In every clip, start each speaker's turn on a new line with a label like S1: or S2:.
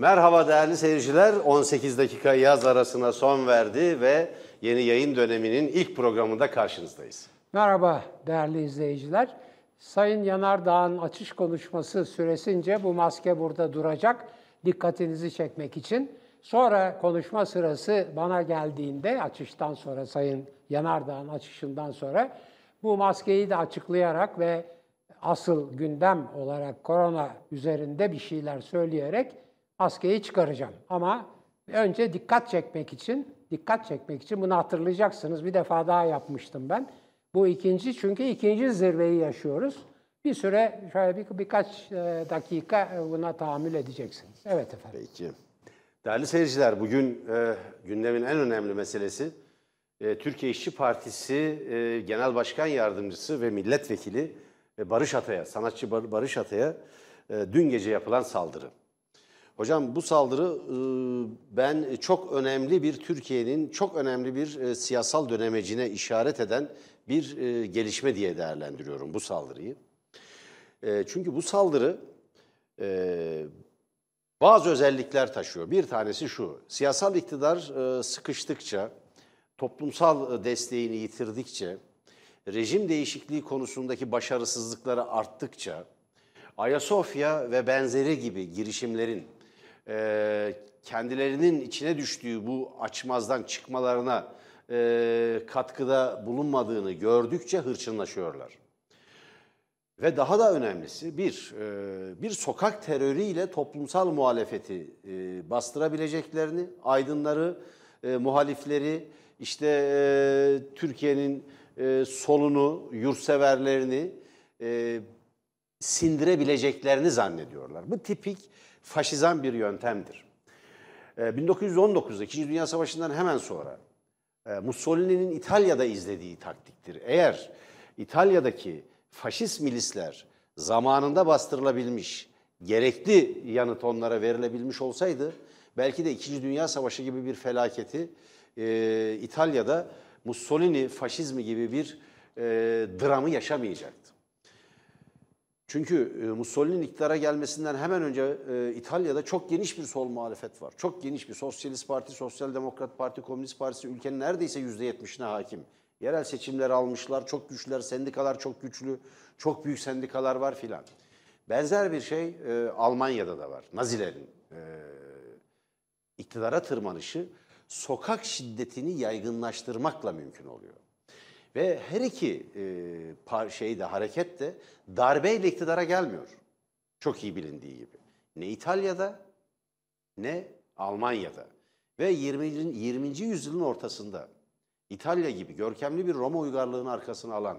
S1: Merhaba değerli seyirciler. 18 dakika yaz arasına son verdi ve yeni yayın döneminin ilk programında karşınızdayız.
S2: Merhaba değerli izleyiciler. Sayın Yanardağ'ın açış konuşması süresince bu maske burada duracak. Dikkatinizi çekmek için. Sonra konuşma sırası bana geldiğinde açıştan sonra Sayın Yanardağ'ın açışından sonra bu maskeyi de açıklayarak ve asıl gündem olarak korona üzerinde bir şeyler söyleyerek maskeyi çıkaracağım. Ama önce dikkat çekmek için, dikkat çekmek için bunu hatırlayacaksınız. Bir defa daha yapmıştım ben. Bu ikinci çünkü ikinci zirveyi yaşıyoruz. Bir süre şöyle bir, birkaç e, dakika buna tahammül edeceksiniz. Evet efendim.
S1: Peki. Değerli seyirciler, bugün e, gündemin en önemli meselesi e, Türkiye İşçi Partisi e, Genel Başkan Yardımcısı ve Milletvekili e, Barış Atay'a, sanatçı Bar Barış Atay'a e, dün gece yapılan saldırı. Hocam bu saldırı e, ben çok önemli bir Türkiye'nin çok önemli bir e, siyasal dönemecine işaret eden bir e, gelişme diye değerlendiriyorum bu saldırıyı. Çünkü bu saldırı bazı özellikler taşıyor. Bir tanesi şu, siyasal iktidar sıkıştıkça, toplumsal desteğini yitirdikçe, rejim değişikliği konusundaki başarısızlıkları arttıkça, Ayasofya ve benzeri gibi girişimlerin e, kendilerinin içine düştüğü bu açmazdan çıkmalarına e, katkıda bulunmadığını gördükçe hırçınlaşıyorlar. Ve daha da önemlisi bir, e, bir sokak terörüyle toplumsal muhalefeti e, bastırabileceklerini, aydınları, e, muhalifleri, işte Türkiye'nin solunu, yurtseverlerini sindirebileceklerini zannediyorlar. Bu tipik faşizan bir yöntemdir. 1919'da, İkinci Dünya Savaşı'ndan hemen sonra Mussolini'nin İtalya'da izlediği taktiktir. Eğer İtalya'daki faşist milisler zamanında bastırılabilmiş, gerekli yanıt onlara verilebilmiş olsaydı belki de İkinci Dünya Savaşı gibi bir felaketi e, İtalya'da Mussolini faşizmi gibi bir e, dramı yaşamayacaktı. Çünkü e, Mussolini'nin iktidara gelmesinden hemen önce e, İtalya'da çok geniş bir sol muhalefet var. Çok geniş bir Sosyalist Parti, Sosyal Demokrat Parti, Komünist Partisi ülkenin neredeyse %70'ine hakim. Yerel seçimleri almışlar, çok güçlüler, sendikalar çok güçlü, çok büyük sendikalar var filan. Benzer bir şey e, Almanya'da da var. Nazilerin iktidara tırmanışı sokak şiddetini yaygınlaştırmakla mümkün oluyor. Ve her iki e, par şeyde hareket de darbeyle iktidara gelmiyor. Çok iyi bilindiği gibi. Ne İtalya'da ne Almanya'da. Ve 20. 20. yüzyılın ortasında İtalya gibi görkemli bir Roma uygarlığının arkasını alan,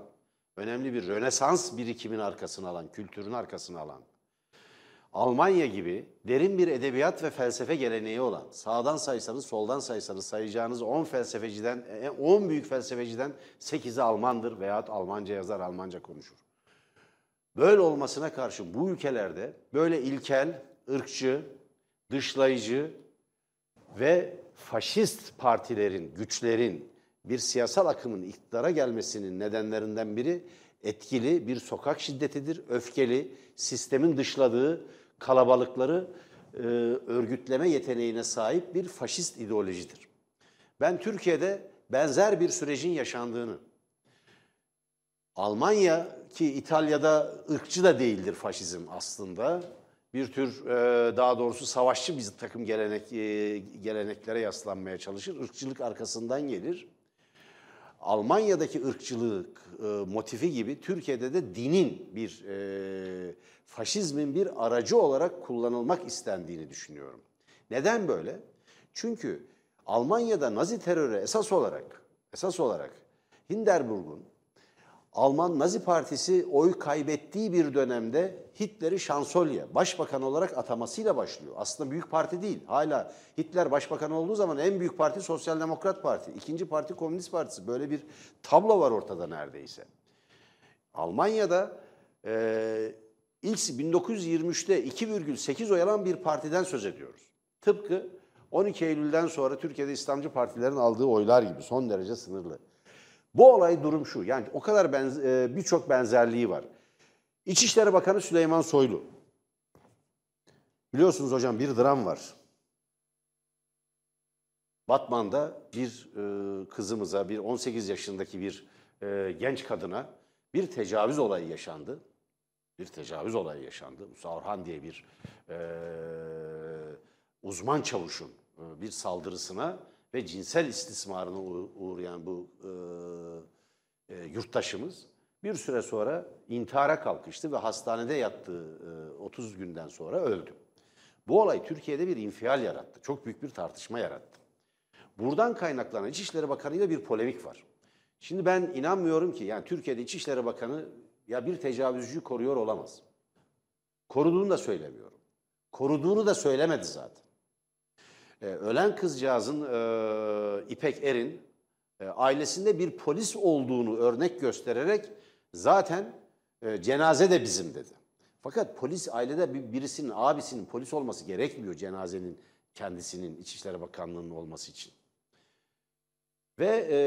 S1: önemli bir Rönesans birikimin arkasını alan, kültürün arkasını alan, Almanya gibi derin bir edebiyat ve felsefe geleneği olan, sağdan saysanız, soldan saysanız sayacağınız 10 felsefeciden, 10 e, büyük felsefeciden 8'i Almandır veya Almanca yazar, Almanca konuşur. Böyle olmasına karşın bu ülkelerde böyle ilkel, ırkçı, dışlayıcı ve faşist partilerin, güçlerin, bir siyasal akımın iktidara gelmesinin nedenlerinden biri etkili bir sokak şiddetidir. Öfkeli, sistemin dışladığı kalabalıkları e, örgütleme yeteneğine sahip bir faşist ideolojidir. Ben Türkiye'de benzer bir sürecin yaşandığını, Almanya ki İtalya'da ırkçı da değildir faşizm aslında. Bir tür e, daha doğrusu savaşçı bir takım gelenek, e, geleneklere yaslanmaya çalışır. Irkçılık arkasından gelir. Almanya'daki ırkçılık e, motifi gibi Türkiye'de de dinin bir e, faşizmin bir aracı olarak kullanılmak istendiğini düşünüyorum. Neden böyle? Çünkü Almanya'da Nazi terörü esas olarak esas olarak Hindenburg'un Alman Nazi Partisi oy kaybettiği bir dönemde Hitler'i şansölye, başbakan olarak atamasıyla başlıyor. Aslında büyük parti değil. Hala Hitler başbakan olduğu zaman en büyük parti Sosyal Demokrat Parti. ikinci parti Komünist Partisi. Böyle bir tablo var ortada neredeyse. Almanya'da e, ilk 1923'te 2,8 oy alan bir partiden söz ediyoruz. Tıpkı 12 Eylül'den sonra Türkiye'de İslamcı partilerin aldığı oylar gibi son derece sınırlı. Bu olay durum şu. Yani o kadar benz e, birçok benzerliği var. İçişleri Bakanı Süleyman Soylu. Biliyorsunuz hocam bir dram var. Batman'da bir e, kızımıza, bir 18 yaşındaki bir e, genç kadına bir tecavüz olayı yaşandı. Bir tecavüz olayı yaşandı. Musa Orhan diye bir e, uzman çavuşun e, bir saldırısına ve cinsel istismarına uğ- uğrayan bu e, e, yurttaşımız bir süre sonra intihara kalkıştı ve hastanede yattığı e, 30 günden sonra öldü. Bu olay Türkiye'de bir infial yarattı. Çok büyük bir tartışma yarattı. Buradan kaynaklanan İçişleri Bakanı ile bir polemik var. Şimdi ben inanmıyorum ki yani Türkiye'de İçişleri Bakanı ya bir tecavüzcüyü koruyor olamaz. Koruduğunu da söylemiyorum. Koruduğunu da söylemedi zaten. Ee, ölen kızcağızın e, İpek Er'in e, ailesinde bir polis olduğunu örnek göstererek zaten e, cenaze de bizim dedi. Fakat polis ailede bir- birisinin abisinin polis olması gerekmiyor cenazenin kendisinin İçişleri Bakanlığı'nın olması için. Ve e,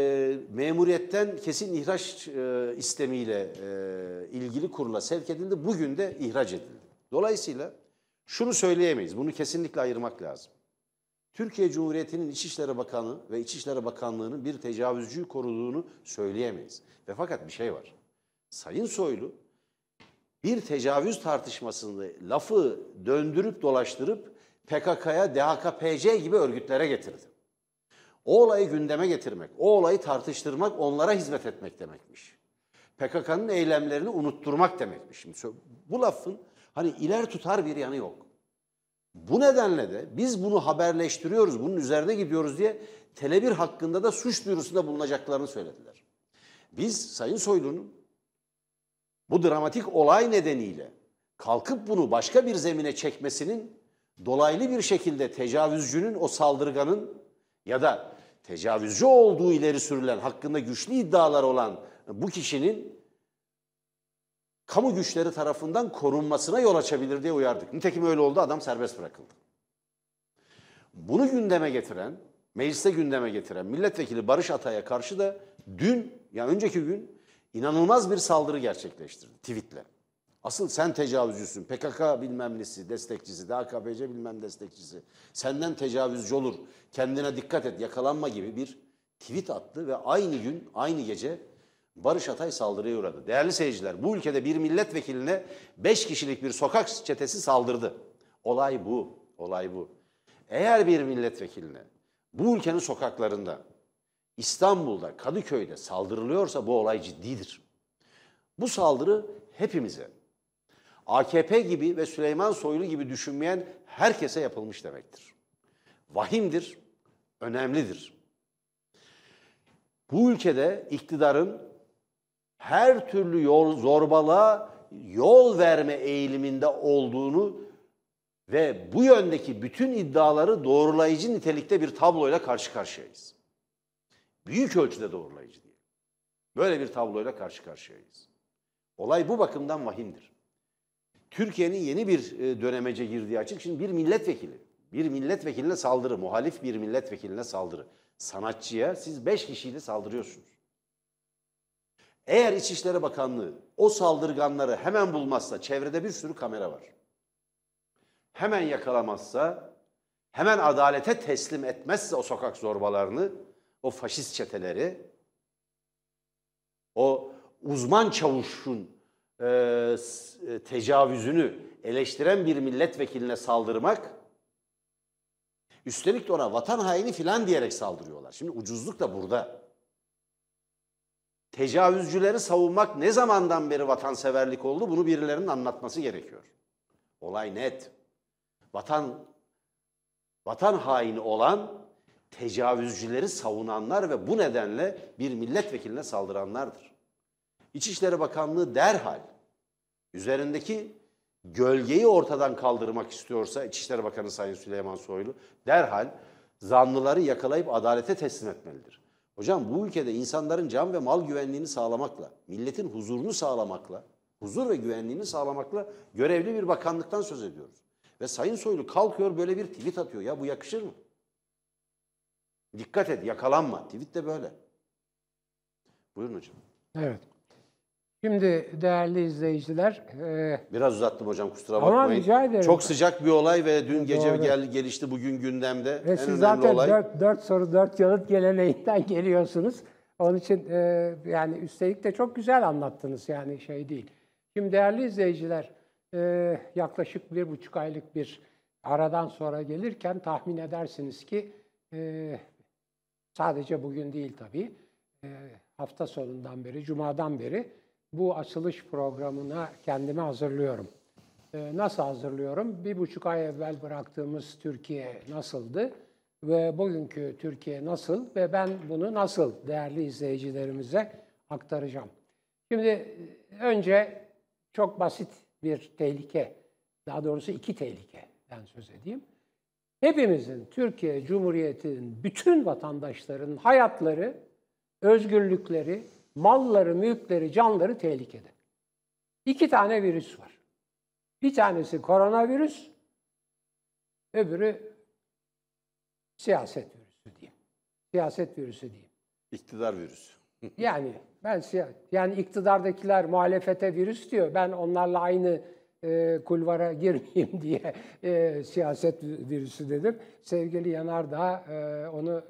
S1: memuriyetten kesin ihraç e, istemiyle e, ilgili kurula sevk edildi. Bugün de ihraç edildi. Dolayısıyla şunu söyleyemeyiz. Bunu kesinlikle ayırmak lazım. Türkiye Cumhuriyeti'nin İçişleri Bakanı ve İçişleri Bakanlığı'nın bir tecavüzcüyü koruduğunu söyleyemeyiz. Ve fakat bir şey var. Sayın Soylu bir tecavüz tartışmasında lafı döndürüp dolaştırıp PKK'ya, DHKPC gibi örgütlere getirdi. O olayı gündeme getirmek, o olayı tartıştırmak, onlara hizmet etmek demekmiş. PKK'nın eylemlerini unutturmak demekmiş. Şimdi bu lafın hani iler tutar bir yanı yok. Bu nedenle de biz bunu haberleştiriyoruz, bunun üzerine gidiyoruz diye Tele1 hakkında da suç duyurusunda bulunacaklarını söylediler. Biz Sayın Soylu'nun bu dramatik olay nedeniyle kalkıp bunu başka bir zemine çekmesinin dolaylı bir şekilde tecavüzcünün, o saldırganın ya da tecavüzcü olduğu ileri sürülen, hakkında güçlü iddialar olan bu kişinin kamu güçleri tarafından korunmasına yol açabilir diye uyardık. Nitekim öyle oldu, adam serbest bırakıldı. Bunu gündeme getiren, mecliste gündeme getiren milletvekili Barış Atay'a karşı da dün, ya önceki gün inanılmaz bir saldırı gerçekleştirdi tweetle. Asıl sen tecavüzcüsün, PKK bilmem nesi, destekçisi, DHKPC bilmem destekçisi. Senden tecavüzcü olur, kendine dikkat et, yakalanma gibi bir tweet attı ve aynı gün, aynı gece Barış Atay saldırıya uğradı. Değerli seyirciler, bu ülkede bir milletvekiline 5 kişilik bir sokak çetesi saldırdı. Olay bu, olay bu. Eğer bir milletvekiline bu ülkenin sokaklarında, İstanbul'da, Kadıköy'de saldırılıyorsa bu olay ciddidir. Bu saldırı hepimize, AKP gibi ve Süleyman Soylu gibi düşünmeyen herkese yapılmış demektir. Vahimdir, önemlidir. Bu ülkede iktidarın her türlü yol zorbalığa yol verme eğiliminde olduğunu ve bu yöndeki bütün iddiaları doğrulayıcı nitelikte bir tabloyla karşı karşıyayız. Büyük ölçüde doğrulayıcı diye. Böyle bir tabloyla karşı karşıyayız. Olay bu bakımdan vahimdir. Türkiye'nin yeni bir e, dönemece girdiği açık. Şimdi bir milletvekili, bir milletvekiline saldırı, muhalif bir milletvekiline saldırı. Sanatçıya siz beş kişiyle saldırıyorsunuz. Eğer İçişleri Bakanlığı o saldırganları hemen bulmazsa, çevrede bir sürü kamera var. Hemen yakalamazsa, hemen adalete teslim etmezse o sokak zorbalarını, o faşist çeteleri, o uzman çavuşun e, e, tecavüzünü eleştiren bir milletvekiline saldırmak, üstelik de ona vatan haini filan diyerek saldırıyorlar. Şimdi ucuzluk da burada. Tecavüzcüleri savunmak ne zamandan beri vatanseverlik oldu bunu birilerinin anlatması gerekiyor. Olay net. Vatan vatan haini olan tecavüzcüleri savunanlar ve bu nedenle bir milletvekiline saldıranlardır. İçişleri Bakanlığı derhal üzerindeki gölgeyi ortadan kaldırmak istiyorsa İçişleri Bakanı Sayın Süleyman Soylu derhal zanlıları yakalayıp adalete teslim etmelidir. Hocam bu ülkede insanların can ve mal güvenliğini sağlamakla, milletin huzurunu sağlamakla, huzur ve güvenliğini sağlamakla görevli bir bakanlıktan söz ediyoruz. Ve Sayın Soylu kalkıyor böyle bir tweet atıyor. Ya bu yakışır mı? Dikkat et yakalanma. Tweet de böyle. Buyurun hocam.
S2: Evet. Şimdi değerli izleyiciler, e,
S1: Biraz uzattım hocam kusura bakmayın.
S2: rica ederim.
S1: Çok sıcak bir olay ve dün gece
S2: Doğru.
S1: gel, gelişti bugün gündemde.
S2: ve
S1: en
S2: siz zaten
S1: olay.
S2: 4, 4 soru 4 yanıt geleneğinden geliyorsunuz. Onun için e, yani üstelik de çok güzel anlattınız yani şey değil. Şimdi değerli izleyiciler, e, yaklaşık bir buçuk aylık bir aradan sonra gelirken tahmin edersiniz ki e, sadece bugün değil tabii, e, hafta sonundan beri, cumadan beri bu açılış programına kendimi hazırlıyorum. E, nasıl hazırlıyorum? Bir buçuk ay evvel bıraktığımız Türkiye nasıldı ve bugünkü Türkiye nasıl ve ben bunu nasıl değerli izleyicilerimize aktaracağım. Şimdi e, önce çok basit bir tehlike, daha doğrusu iki tehlikeden söz edeyim. Hepimizin Türkiye Cumhuriyeti'nin bütün vatandaşların hayatları, özgürlükleri, malları, mülkleri, canları tehlikede. İki tane virüs var. Bir tanesi koronavirüs, öbürü siyaset virüsü diyeyim. Siyaset virüsü diyeyim.
S1: İktidar virüsü.
S2: Yani ben siya- yani iktidardakiler muhalefete virüs diyor. Ben onlarla aynı e, kulvara girmeyeyim diye e, siyaset virüsü dedim. Sevgili Yanardağ e, onu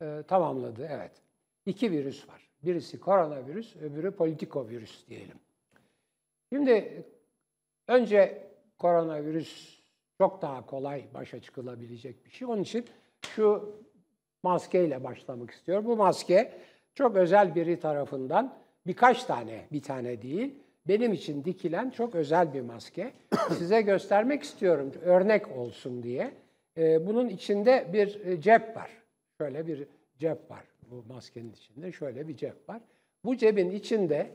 S2: e, e, tamamladı. Evet. İki virüs var. Birisi koronavirüs, öbürü politikovirüs diyelim. Şimdi önce koronavirüs çok daha kolay başa çıkılabilecek bir şey. Onun için şu maskeyle başlamak istiyorum. Bu maske çok özel biri tarafından birkaç tane, bir tane değil, benim için dikilen çok özel bir maske. Size göstermek istiyorum, örnek olsun diye. Ee, bunun içinde bir e, cep var. Şöyle bir cep var bu maskenin içinde. Şöyle bir cep var. Bu cebin içinde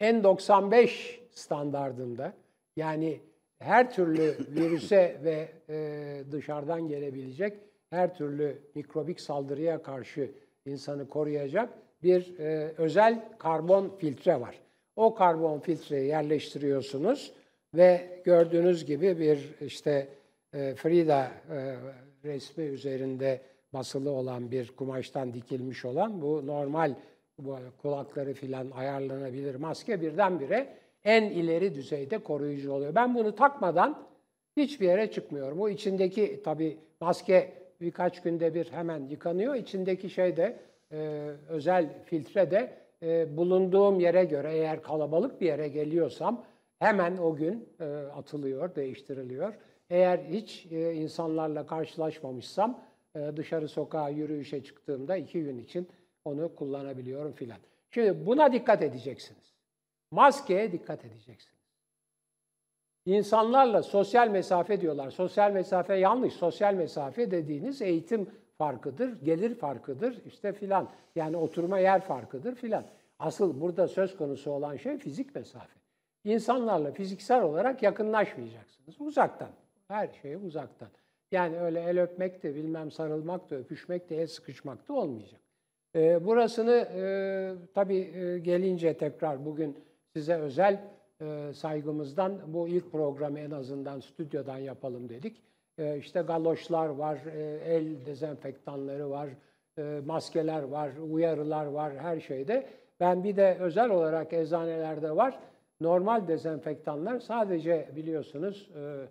S2: N95 standardında yani her türlü virüse ve e, dışarıdan gelebilecek her türlü mikrobik saldırıya karşı insanı koruyacak bir e, özel karbon filtre var. O karbon filtreyi yerleştiriyorsunuz ve gördüğünüz gibi bir işte e, Frida e, resmi üzerinde basılı olan bir kumaştan dikilmiş olan bu normal bu kulakları filan ayarlanabilir maske birdenbire en ileri düzeyde koruyucu oluyor. Ben bunu takmadan hiçbir yere çıkmıyorum. O içindeki tabii maske birkaç günde bir hemen yıkanıyor. İçindeki şey de e, özel filtre de e, bulunduğum yere göre eğer kalabalık bir yere geliyorsam hemen o gün e, atılıyor, değiştiriliyor. Eğer hiç e, insanlarla karşılaşmamışsam dışarı sokağa yürüyüşe çıktığımda iki gün için onu kullanabiliyorum filan. Şimdi buna dikkat edeceksiniz. Maskeye dikkat edeceksiniz. İnsanlarla sosyal mesafe diyorlar. Sosyal mesafe yanlış. Sosyal mesafe dediğiniz eğitim farkıdır, gelir farkıdır işte filan. Yani oturma yer farkıdır filan. Asıl burada söz konusu olan şey fizik mesafe. İnsanlarla fiziksel olarak yakınlaşmayacaksınız. Uzaktan. Her şey uzaktan. Yani öyle el öpmek de bilmem sarılmak da öpüşmek de el sıkışmak da olmayacak. Ee, burasını e, tabii e, gelince tekrar bugün size özel e, saygımızdan bu ilk programı en azından stüdyodan yapalım dedik. E, işte galoşlar var, e, el dezenfektanları var, e, maskeler var, uyarılar var her şeyde. Ben bir de özel olarak eczanelerde var. Normal dezenfektanlar sadece biliyorsunuz e,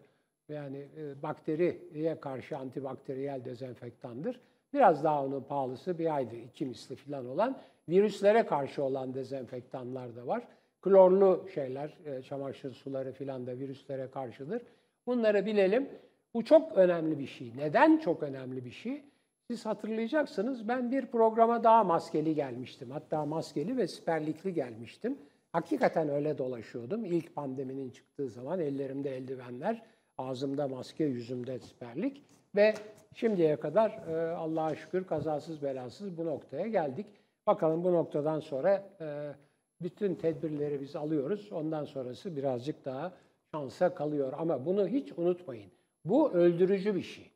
S2: yani e, bakteriye karşı antibakteriyel dezenfektandır. Biraz daha onun pahalısı bir aydı, iki misli falan olan. Virüslere karşı olan dezenfektanlar da var. Klorlu şeyler, e, çamaşır suları falan da virüslere karşıdır. Bunları bilelim. Bu çok önemli bir şey. Neden çok önemli bir şey? Siz hatırlayacaksınız ben bir programa daha maskeli gelmiştim. Hatta maskeli ve siperlikli gelmiştim. Hakikaten öyle dolaşıyordum. İlk pandeminin çıktığı zaman ellerimde eldivenler, ağzımda maske, yüzümde siperlik. Ve şimdiye kadar e, Allah'a şükür kazasız belasız bu noktaya geldik. Bakalım bu noktadan sonra e, bütün tedbirleri biz alıyoruz. Ondan sonrası birazcık daha şansa kalıyor. Ama bunu hiç unutmayın. Bu öldürücü bir şey.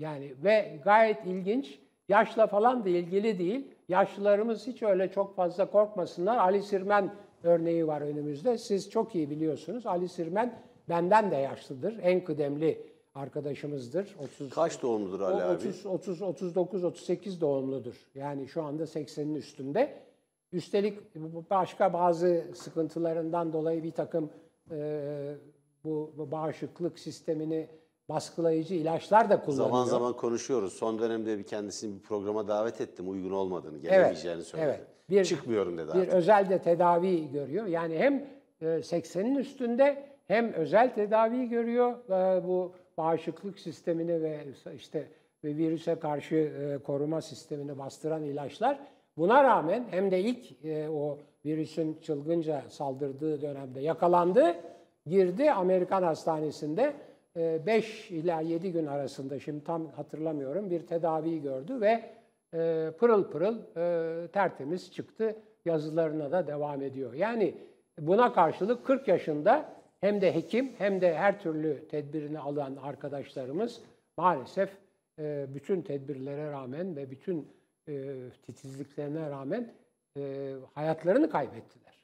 S2: Yani ve gayet ilginç. Yaşla falan da ilgili değil. Yaşlılarımız hiç öyle çok fazla korkmasınlar. Ali Sirmen örneği var önümüzde. Siz çok iyi biliyorsunuz. Ali Sirmen benden de yaşlıdır. En kıdemli arkadaşımızdır. 30,
S1: Kaç doğumludur Ali
S2: o
S1: abi?
S2: 30, 30, 39, 38 doğumludur. Yani şu anda 80'in üstünde. Üstelik başka bazı sıkıntılarından dolayı bir takım e, bu, bu bağışıklık sistemini baskılayıcı ilaçlar da kullanıyor.
S1: Zaman zaman konuşuyoruz. Son dönemde bir kendisini bir programa davet ettim. Uygun olmadığını, gelemeyeceğini söyledi.
S2: evet. Bir-
S1: Çıkmıyorum dedi
S2: bir
S1: artık.
S2: özel de tedavi görüyor. Yani hem e, 80'in üstünde hem özel tedavi görüyor e, bu bağışıklık sistemini ve işte ve virüse karşı e, koruma sistemini bastıran ilaçlar. Buna rağmen hem de ilk e, o virüsün çılgınca saldırdığı dönemde yakalandı, girdi Amerikan hastanesinde 5 ila 7 gün arasında şimdi tam hatırlamıyorum bir tedavi gördü ve pırıl pırıl tertemiz çıktı. Yazılarına da devam ediyor. Yani buna karşılık 40 yaşında hem de hekim hem de her türlü tedbirini alan arkadaşlarımız maalesef e, bütün tedbirlere rağmen ve bütün e, titizliklerine rağmen e, hayatlarını kaybettiler.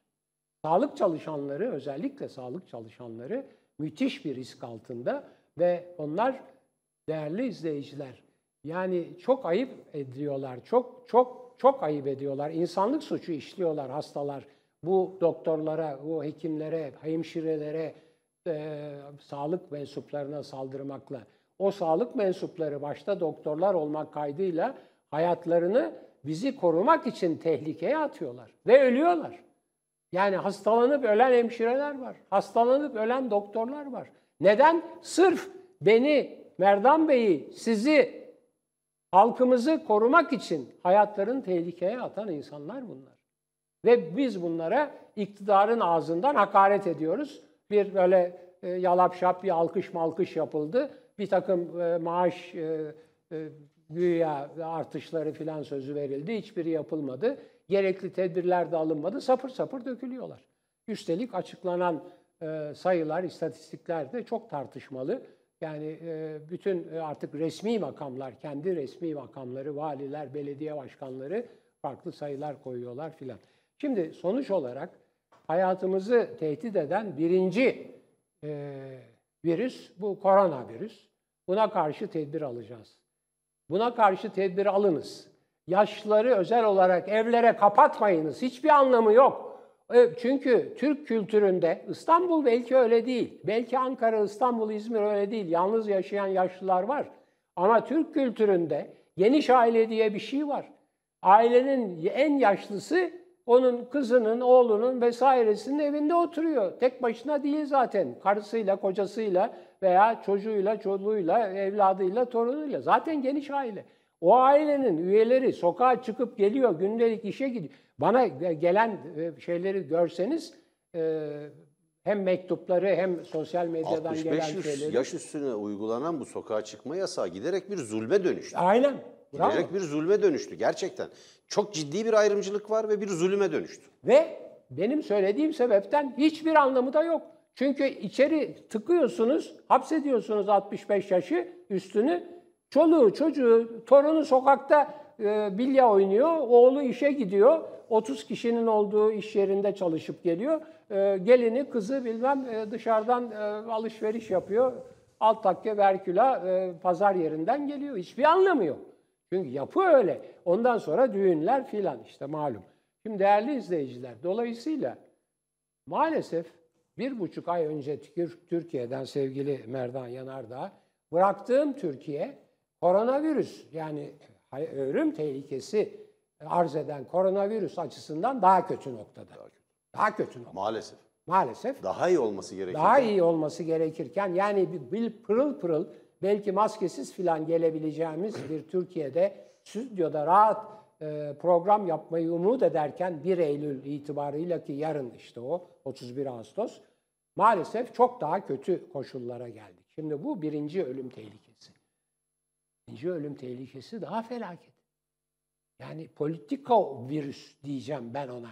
S2: Sağlık çalışanları özellikle sağlık çalışanları müthiş bir risk altında ve onlar değerli izleyiciler yani çok ayıp ediyorlar. Çok çok çok ayıp ediyorlar. İnsanlık suçu işliyorlar hastalar. Bu doktorlara, bu hekimlere, hemşirelere, e, sağlık mensuplarına saldırmakla. O sağlık mensupları başta doktorlar olmak kaydıyla hayatlarını bizi korumak için tehlikeye atıyorlar ve ölüyorlar. Yani hastalanıp ölen hemşireler var. Hastalanıp ölen doktorlar var. Neden? Sırf beni, Merdan Bey'i, sizi, halkımızı korumak için hayatlarını tehlikeye atan insanlar bunlar. Ve biz bunlara iktidarın ağzından hakaret ediyoruz. Bir böyle e, yalap şap bir alkış malkış yapıldı. Bir takım e, maaş e, e, güya artışları filan sözü verildi. Hiçbiri yapılmadı. Gerekli tedbirler de alınmadı. Sapır sapır dökülüyorlar. Üstelik açıklanan e, sayılar, istatistikler de çok tartışmalı. Yani e, bütün e, artık resmi makamlar, kendi resmi makamları, valiler, belediye başkanları farklı sayılar koyuyorlar filan. Şimdi sonuç olarak hayatımızı tehdit eden birinci e, virüs bu koronavirüs. Buna karşı tedbir alacağız. Buna karşı tedbir alınız. Yaşlıları özel olarak evlere kapatmayınız. Hiçbir anlamı yok. E, Çünkü Türk kültüründe İstanbul belki öyle değil. Belki Ankara, İstanbul, İzmir öyle değil. Yalnız yaşayan yaşlılar var. Ama Türk kültüründe geniş aile diye bir şey var. Ailenin en yaşlısı onun kızının, oğlunun vesairesinin evinde oturuyor. Tek başına değil zaten. Karısıyla, kocasıyla veya çocuğuyla, çoluğuyla, evladıyla, torunuyla. Zaten geniş aile. O ailenin üyeleri sokağa çıkıp geliyor, gündelik işe gidiyor. Bana gelen e, şeyleri görseniz e, hem mektupları hem sosyal medyadan gelen
S1: 65
S2: şeyleri.
S1: yaş üstüne uygulanan bu sokağa çıkma yasağı giderek bir zulme dönüştü.
S2: Aynen.
S1: Giderek bir zulme dönüştü gerçekten. Çok ciddi bir ayrımcılık var ve bir zulüme dönüştü.
S2: Ve benim söylediğim sebepten hiçbir anlamı da yok. Çünkü içeri tıkıyorsunuz, hapsediyorsunuz 65 yaşı üstünü. Çoluğu, çocuğu, torunu sokakta e, bilya oynuyor, oğlu işe gidiyor. 30 kişinin olduğu iş yerinde çalışıp geliyor. E, gelini, kızı bilmem e, dışarıdan e, alışveriş yapıyor. Alt takke verküla e, pazar yerinden geliyor. Hiçbir anlamı yok. Çünkü yapı öyle. Ondan sonra düğünler filan işte malum. Şimdi değerli izleyiciler, dolayısıyla maalesef bir buçuk ay önce Tür- Türkiye'den sevgili Merdan Yanardağ bıraktığım Türkiye koronavirüs yani ölüm tehlikesi arz eden koronavirüs açısından daha kötü noktada. Daha kötü noktada.
S1: Maalesef.
S2: Maalesef
S1: Daha iyi olması gerekiyor.
S2: daha iyi olması gerekirken yani bir pırıl pırıl belki maskesiz filan gelebileceğimiz bir Türkiye'de stüdyoda rahat e, program yapmayı umut ederken 1 Eylül itibarıyla ki yarın işte o 31 Ağustos maalesef çok daha kötü koşullara geldik. Şimdi bu birinci ölüm tehlikesi. İkinci ölüm tehlikesi daha felaket. Yani politika virüs diyeceğim ben ona.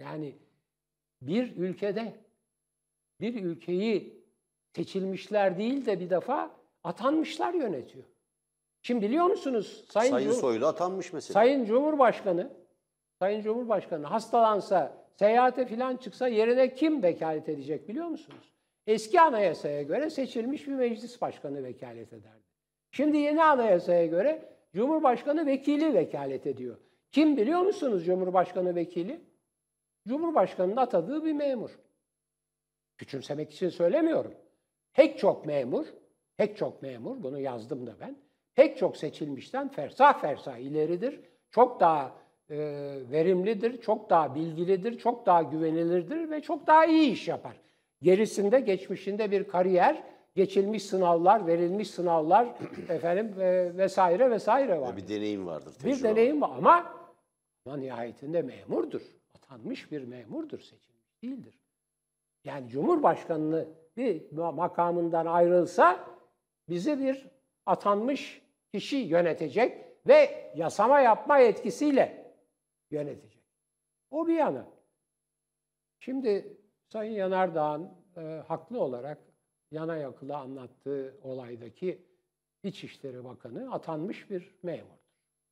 S2: Yani bir ülkede bir ülkeyi seçilmişler değil de bir defa atanmışlar yönetiyor. Şimdi biliyor musunuz Sayın,
S1: Sayın
S2: Cum-
S1: Soylu atanmış mesela.
S2: Sayın Cumhurbaşkanı Sayın Cumhurbaşkanı hastalansa, seyahate falan çıksa yerine kim vekalet edecek biliyor musunuz? Eski anayasaya göre seçilmiş bir meclis başkanı vekalet ederdi. Şimdi yeni anayasaya göre Cumhurbaşkanı vekili vekalet ediyor. Kim biliyor musunuz Cumhurbaşkanı vekili? Cumhurbaşkanının atadığı bir memur. Küçümsemek için söylemiyorum. Pek çok memur, pek çok memur, bunu yazdım da ben, pek çok seçilmişten fersah fersah ileridir. Çok daha e, verimlidir, çok daha bilgilidir, çok daha güvenilirdir ve çok daha iyi iş yapar. Gerisinde, geçmişinde bir kariyer, geçilmiş sınavlar, verilmiş sınavlar efendim e, vesaire vesaire var.
S1: Bir deneyim vardır.
S2: Bir deneyim var ama, ama nihayetinde memurdur. Atanmış bir memurdur, seçilmiş değildir. Yani Cumhurbaşkanlığı bir makamından ayrılsa bizi bir atanmış kişi yönetecek ve yasama yapma yetkisiyle yönetecek. O bir yana. Şimdi Sayın Yanardağ'ın e, haklı olarak yana yakıla anlattığı olaydaki İçişleri Bakanı atanmış bir memurdur.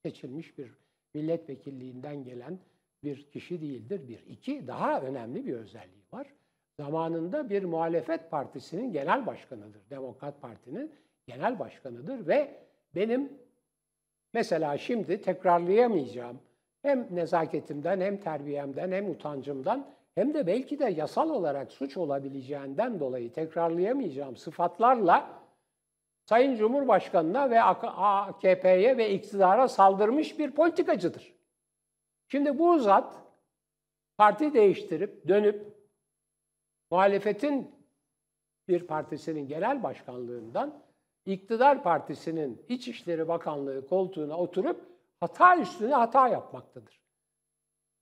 S2: Seçilmiş bir milletvekilliğinden gelen bir kişi değildir. Bir. iki daha önemli bir özelliği var. Zamanında bir muhalefet partisinin genel başkanıdır. Demokrat Parti'nin genel başkanıdır ve benim mesela şimdi tekrarlayamayacağım hem nezaketimden hem terbiyemden hem utancımdan hem de belki de yasal olarak suç olabileceğinden dolayı tekrarlayamayacağım sıfatlarla Sayın Cumhurbaşkanı'na ve AKP'ye ve iktidara saldırmış bir politikacıdır. Şimdi bu zat parti değiştirip dönüp muhalefetin bir partisinin genel başkanlığından iktidar partisinin İçişleri Bakanlığı koltuğuna oturup hata üstüne hata yapmaktadır.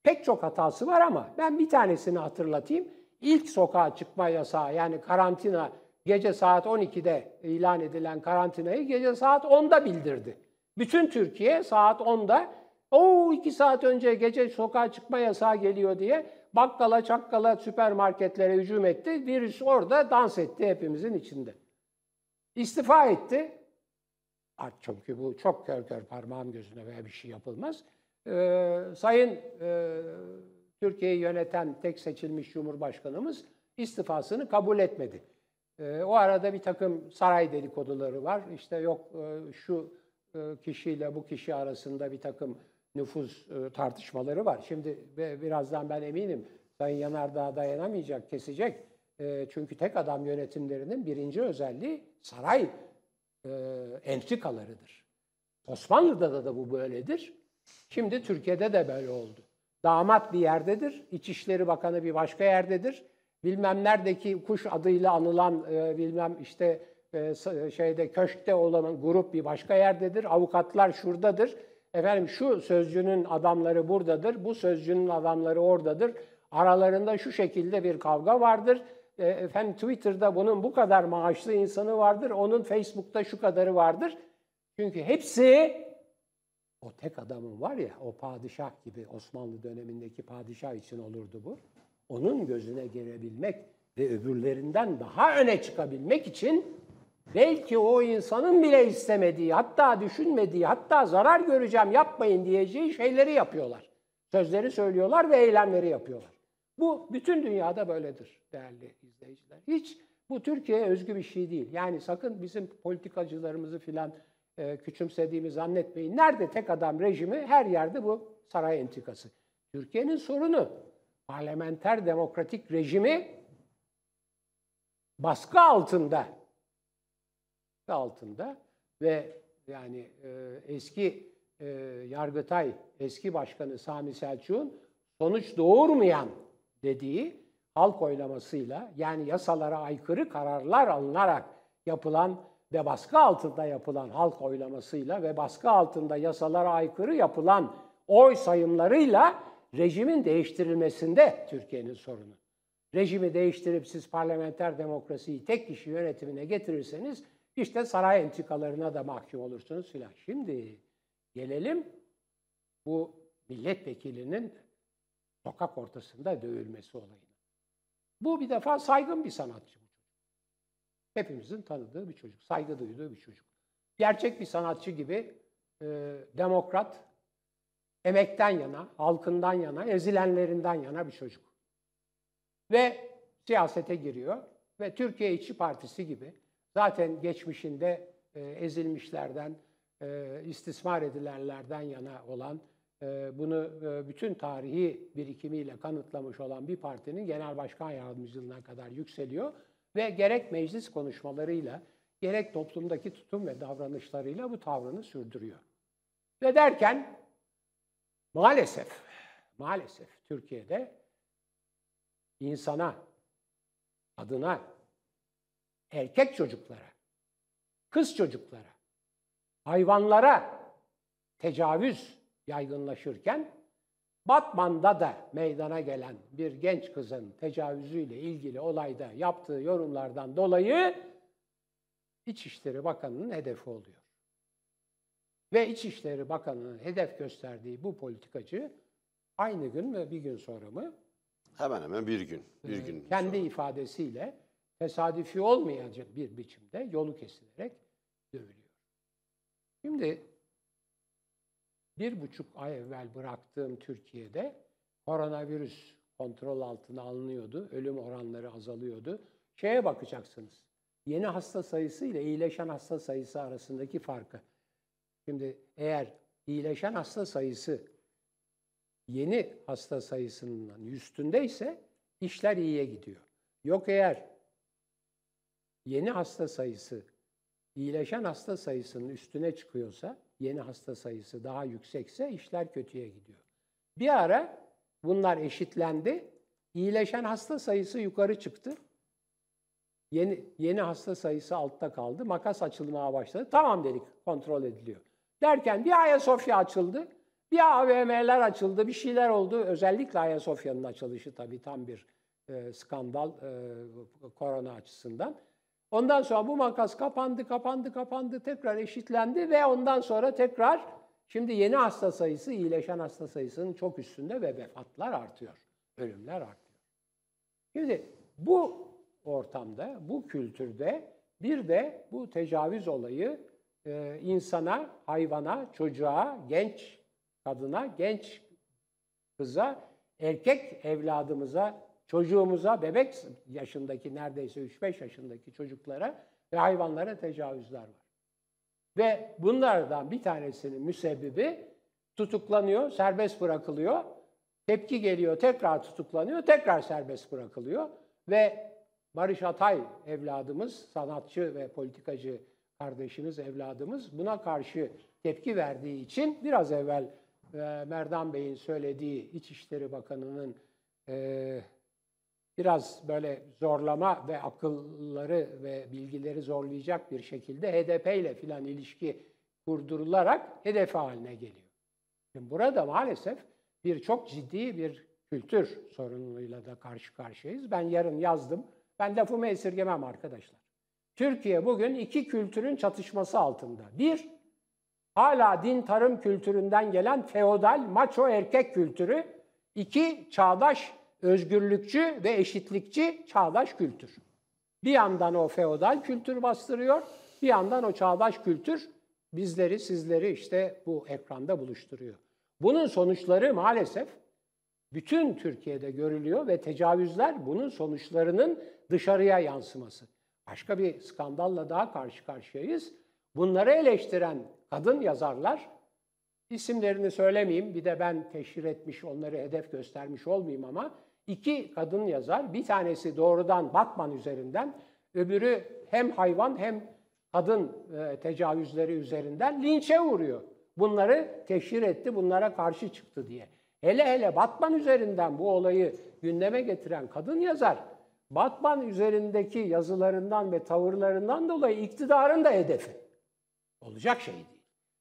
S2: Pek çok hatası var ama ben bir tanesini hatırlatayım. İlk sokağa çıkma yasağı yani karantina gece saat 12'de ilan edilen karantinayı gece saat 10'da bildirdi. Bütün Türkiye saat 10'da o iki saat önce gece sokağa çıkma yasağı geliyor diye bakkala, çakkala, süpermarketlere hücum etti. Virüs orada dans etti hepimizin içinde. İstifa etti. Çünkü bu çok kör kör parmağım gözüne veya bir şey yapılmaz. Ee, sayın e, Türkiye'yi yöneten tek seçilmiş Cumhurbaşkanımız istifasını kabul etmedi. Ee, o arada bir takım saray dedikoduları var. İşte yok e, şu e, kişiyle bu kişi arasında bir takım nüfuz e, tartışmaları var. Şimdi birazdan ben eminim Sayın Yanardağ dayanamayacak, kesecek. E, çünkü tek adam yönetimlerinin birinci özelliği saray e, entrikalarıdır. Osmanlı'da da, da bu böyledir. Şimdi Türkiye'de de böyle oldu. Damat bir yerdedir, İçişleri Bakanı bir başka yerdedir. Bilmem neredeki kuş adıyla anılan bilmem işte şeyde köşkte olan grup bir başka yerdedir. Avukatlar şuradadır. Efendim şu sözcünün adamları buradadır, bu sözcünün adamları oradadır. Aralarında şu şekilde bir kavga vardır. E, efendim Twitter'da bunun bu kadar maaşlı insanı vardır, onun Facebook'ta şu kadarı vardır. Çünkü hepsi o tek adamın var ya, o padişah gibi Osmanlı dönemindeki padişah için olurdu bu. Onun gözüne girebilmek ve öbürlerinden daha öne çıkabilmek için belki o insanın bile istemediği, hatta düşünmediği, hatta zarar göreceğim yapmayın diyeceği şeyleri yapıyorlar. Sözleri söylüyorlar ve eylemleri yapıyorlar. Bu bütün dünyada böyledir değerli izleyiciler. Hiç bu Türkiye'ye özgü bir şey değil. Yani sakın bizim politikacılarımızı filan e, küçümsediğimi zannetmeyin. Nerede tek adam rejimi her yerde bu saray entrikası. Türkiye'nin sorunu parlamenter demokratik rejimi baskı altında altında ve yani e, eski e, Yargıtay eski başkanı Sami Selçuk'un sonuç doğurmayan dediği halk oylamasıyla yani yasalara aykırı kararlar alınarak yapılan ve baskı altında yapılan halk oylamasıyla ve baskı altında yasalara aykırı yapılan oy sayımlarıyla rejimin değiştirilmesinde Türkiye'nin sorunu. Rejimi değiştirip siz parlamenter demokrasiyi tek kişi yönetimine getirirseniz işte saray entikalarına da mahkum olursunuz filan. Şimdi gelelim bu milletvekilinin sokak ortasında dövülmesi olayına. Bu bir defa saygın bir sanatçı. Hepimizin tanıdığı bir çocuk, saygı duyduğu bir çocuk. Gerçek bir sanatçı gibi e, demokrat, emekten yana, halkından yana, ezilenlerinden yana bir çocuk. Ve siyasete giriyor ve Türkiye İşçi Partisi gibi zaten geçmişinde e, ezilmişlerden, e, istismar edilenlerden yana olan bunu e, bütün tarihi birikimiyle kanıtlamış olan bir partinin genel başkan yardımcılığına kadar yükseliyor ve gerek meclis konuşmalarıyla gerek toplumdaki tutum ve davranışlarıyla bu tavrını sürdürüyor. Ve derken maalesef maalesef Türkiye'de insana, adına, erkek çocuklara, kız çocuklara, hayvanlara tecavüz yaygınlaşırken Batman'da da meydana gelen bir genç kızın tecavüzüyle ilgili olayda yaptığı yorumlardan dolayı İçişleri Bakanı'nın hedefi oluyor. Ve İçişleri Bakanı'nın hedef gösterdiği bu politikacı aynı gün mü bir gün sonra mı
S1: Hemen hemen bir gün. Bir gün.
S2: kendi ifadesiyle tesadüfi olmayacak bir biçimde yolu kesilerek dövülüyor. Şimdi bir buçuk ay evvel bıraktığım Türkiye'de koronavirüs kontrol altına alınıyordu. Ölüm oranları azalıyordu. Şeye bakacaksınız. Yeni hasta sayısı ile iyileşen hasta sayısı arasındaki farkı. Şimdi eğer iyileşen hasta sayısı yeni hasta sayısının üstündeyse işler iyiye gidiyor. Yok eğer yeni hasta sayısı iyileşen hasta sayısının üstüne çıkıyorsa, yeni hasta sayısı daha yüksekse işler kötüye gidiyor. Bir ara bunlar eşitlendi. İyileşen hasta sayısı yukarı çıktı. Yeni, yeni hasta sayısı altta kaldı. Makas açılmaya başladı. Tamam dedik kontrol ediliyor. Derken bir Ayasofya açıldı. Bir AVM'ler açıldı. Bir şeyler oldu. Özellikle Ayasofya'nın açılışı tabii tam bir e, skandal e, korona açısından. Ondan sonra bu makas kapandı, kapandı, kapandı, tekrar eşitlendi ve ondan sonra tekrar şimdi yeni hasta sayısı iyileşen hasta sayısının çok üstünde ve vefatlar artıyor, ölümler artıyor. Şimdi bu ortamda, bu kültürde bir de bu tecavüz olayı e, insana, hayvana, çocuğa, genç kadına, genç kıza, erkek evladımıza çocuğumuza, bebek yaşındaki neredeyse 3-5 yaşındaki çocuklara ve hayvanlara tecavüzler var. Ve bunlardan bir tanesinin müsebbibi tutuklanıyor, serbest bırakılıyor. Tepki geliyor, tekrar tutuklanıyor, tekrar serbest bırakılıyor. Ve Barış Atay evladımız, sanatçı ve politikacı kardeşimiz, evladımız buna karşı tepki verdiği için biraz evvel Merdan Bey'in söylediği İçişleri Bakanı'nın biraz böyle zorlama ve akılları ve bilgileri zorlayacak bir şekilde HDP ile filan ilişki kurdurularak hedef haline geliyor. Şimdi burada maalesef bir çok ciddi bir kültür sorunuyla da karşı karşıyayız. Ben yarın yazdım. Ben lafımı esirgemem arkadaşlar. Türkiye bugün iki kültürün çatışması altında. Bir, hala din tarım kültüründen gelen feodal, maço erkek kültürü. İki, çağdaş özgürlükçü ve eşitlikçi çağdaş kültür. Bir yandan o feodal kültür bastırıyor, bir yandan o çağdaş kültür bizleri, sizleri işte bu ekranda buluşturuyor. Bunun sonuçları maalesef bütün Türkiye'de görülüyor ve tecavüzler bunun sonuçlarının dışarıya yansıması. Başka bir skandalla daha karşı karşıyayız. Bunları eleştiren kadın yazarlar, isimlerini söylemeyeyim, bir de ben teşhir etmiş, onları hedef göstermiş olmayayım ama İki kadın yazar, bir tanesi doğrudan Batman üzerinden, öbürü hem hayvan hem kadın e, tecavüzleri üzerinden linçe uğruyor. Bunları teşhir etti, bunlara karşı çıktı diye. Hele hele Batman üzerinden bu olayı gündeme getiren kadın yazar, Batman üzerindeki yazılarından ve tavırlarından dolayı iktidarın da hedefi. Olacak şey değil.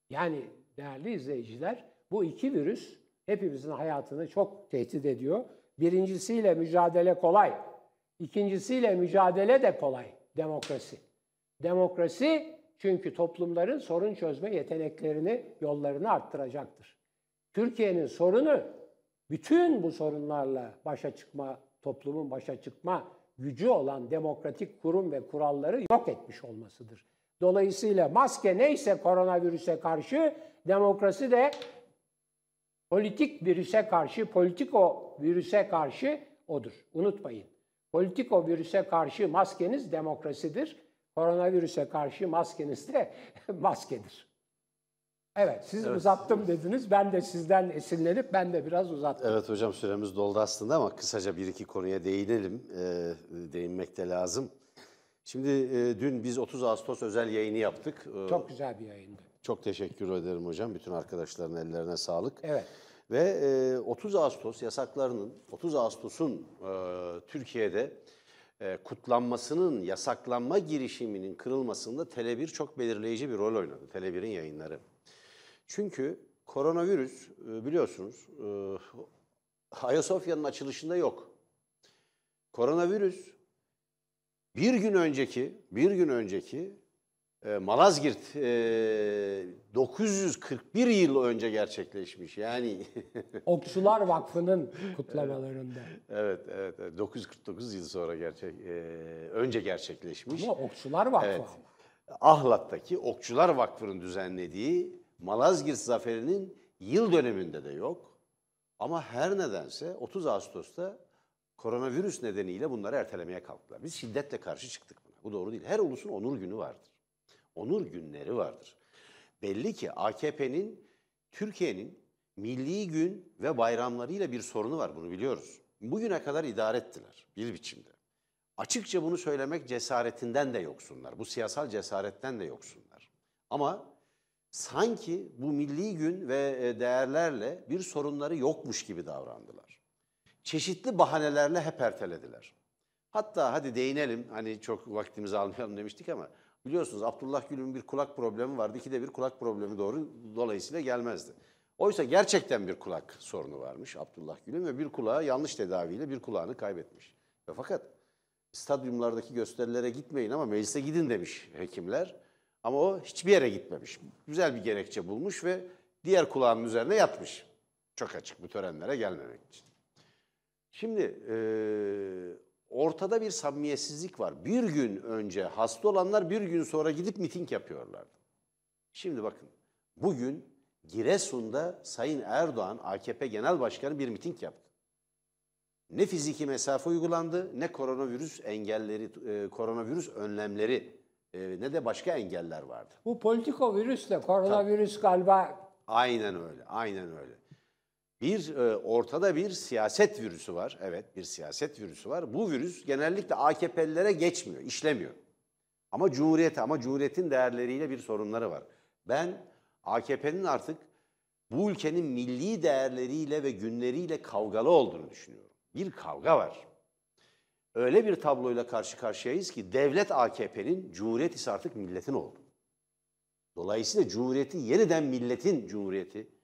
S2: Yani değerli izleyiciler, bu iki virüs hepimizin hayatını çok tehdit ediyor. Birincisiyle mücadele kolay. İkincisiyle mücadele de kolay. Demokrasi. Demokrasi çünkü toplumların sorun çözme yeteneklerini, yollarını arttıracaktır. Türkiye'nin sorunu bütün bu sorunlarla başa çıkma, toplumun başa çıkma gücü olan demokratik kurum ve kuralları yok etmiş olmasıdır. Dolayısıyla maske neyse koronavirüse karşı demokrasi de politik virüse karşı, politiko virüse karşı odur. Unutmayın. Politiko virüse karşı maskeniz demokrasidir. Koronavirüse karşı maskeniz de maskedir. Evet, siz uzattım dediniz. Ben de sizden esinlenip ben de biraz uzattım.
S1: Evet hocam süremiz doldu aslında ama kısaca bir iki konuya değinelim. Ee, değinmek de lazım. Şimdi e, dün biz 30 Ağustos özel yayını yaptık. Ee,
S2: Çok güzel bir yayındı.
S1: Çok teşekkür ederim hocam. Bütün arkadaşların ellerine sağlık.
S2: Evet.
S1: Ve e, 30 Ağustos yasaklarının, 30 Ağustos'un e, Türkiye'de e, kutlanmasının, yasaklanma girişiminin kırılmasında Tele1 çok belirleyici bir rol oynadı. Tele1'in yayınları. Çünkü koronavirüs e, biliyorsunuz e, Ayasofya'nın açılışında yok. Koronavirüs bir gün önceki, bir gün önceki Malazgirt e, 941 yıl önce gerçekleşmiş. Yani
S2: Okçular Vakfı'nın kutlamalarında.
S1: evet, evet, evet, 949 yıl sonra gerçek e, önce gerçekleşmiş.
S2: Ama Okçular Vakfı
S1: Evet. Ahlat'taki Okçular Vakfı'nın düzenlediği Malazgirt Zaferi'nin yıl döneminde de yok. Ama her nedense 30 Ağustos'ta koronavirüs nedeniyle bunları ertelemeye kalktılar. Biz şiddetle karşı çıktık buna. Bu doğru değil. Her ulusun onur günü vardır. Onur günleri vardır. Belli ki AKP'nin Türkiye'nin milli gün ve bayramlarıyla bir sorunu var. Bunu biliyoruz. Bugüne kadar idare ettiler bir biçimde. Açıkça bunu söylemek cesaretinden de yoksunlar. Bu siyasal cesaretten de yoksunlar. Ama sanki bu milli gün ve e, değerlerle bir sorunları yokmuş gibi davrandılar. Çeşitli bahanelerle hep ertelediler. Hatta hadi değinelim, hani çok vaktimizi almayalım demiştik ama biliyorsunuz Abdullah Gül'ün bir kulak problemi vardı. İkide bir kulak problemi doğru dolayısıyla gelmezdi. Oysa gerçekten bir kulak sorunu varmış Abdullah Gül'ün ve bir kulağı yanlış tedaviyle bir kulağını kaybetmiş. Ve fakat stadyumlardaki gösterilere gitmeyin ama meclise gidin demiş hekimler. Ama o hiçbir yere gitmemiş. Güzel bir gerekçe bulmuş ve diğer kulağının üzerine yatmış. Çok açık bu törenlere gelmemek için. Şimdi ortada bir samimiyetsizlik var. Bir gün önce hasta olanlar bir gün sonra gidip miting yapıyorlardı. Şimdi bakın bugün Giresun'da Sayın Erdoğan AKP Genel Başkanı bir miting yaptı. Ne fiziki mesafe uygulandı, ne koronavirüs engelleri, e, koronavirüs önlemleri, e, ne de başka engeller vardı.
S2: Bu politiko virüsle koronavirüs galiba
S1: Aynen öyle, aynen öyle. Bir e, ortada bir siyaset virüsü var. Evet, bir siyaset virüsü var. Bu virüs genellikle AKP'lilere geçmiyor, işlemiyor. Ama Cumhuriyete, ama Cumhuriyet'in değerleriyle bir sorunları var. Ben AKP'nin artık bu ülkenin milli değerleriyle ve günleriyle kavgalı olduğunu düşünüyorum. Bir kavga var. Öyle bir tabloyla karşı karşıyayız ki devlet AKP'nin, Cumhuriyet ise artık milletin oldu. Dolayısıyla Cumhuriyeti yeniden milletin Cumhuriyeti,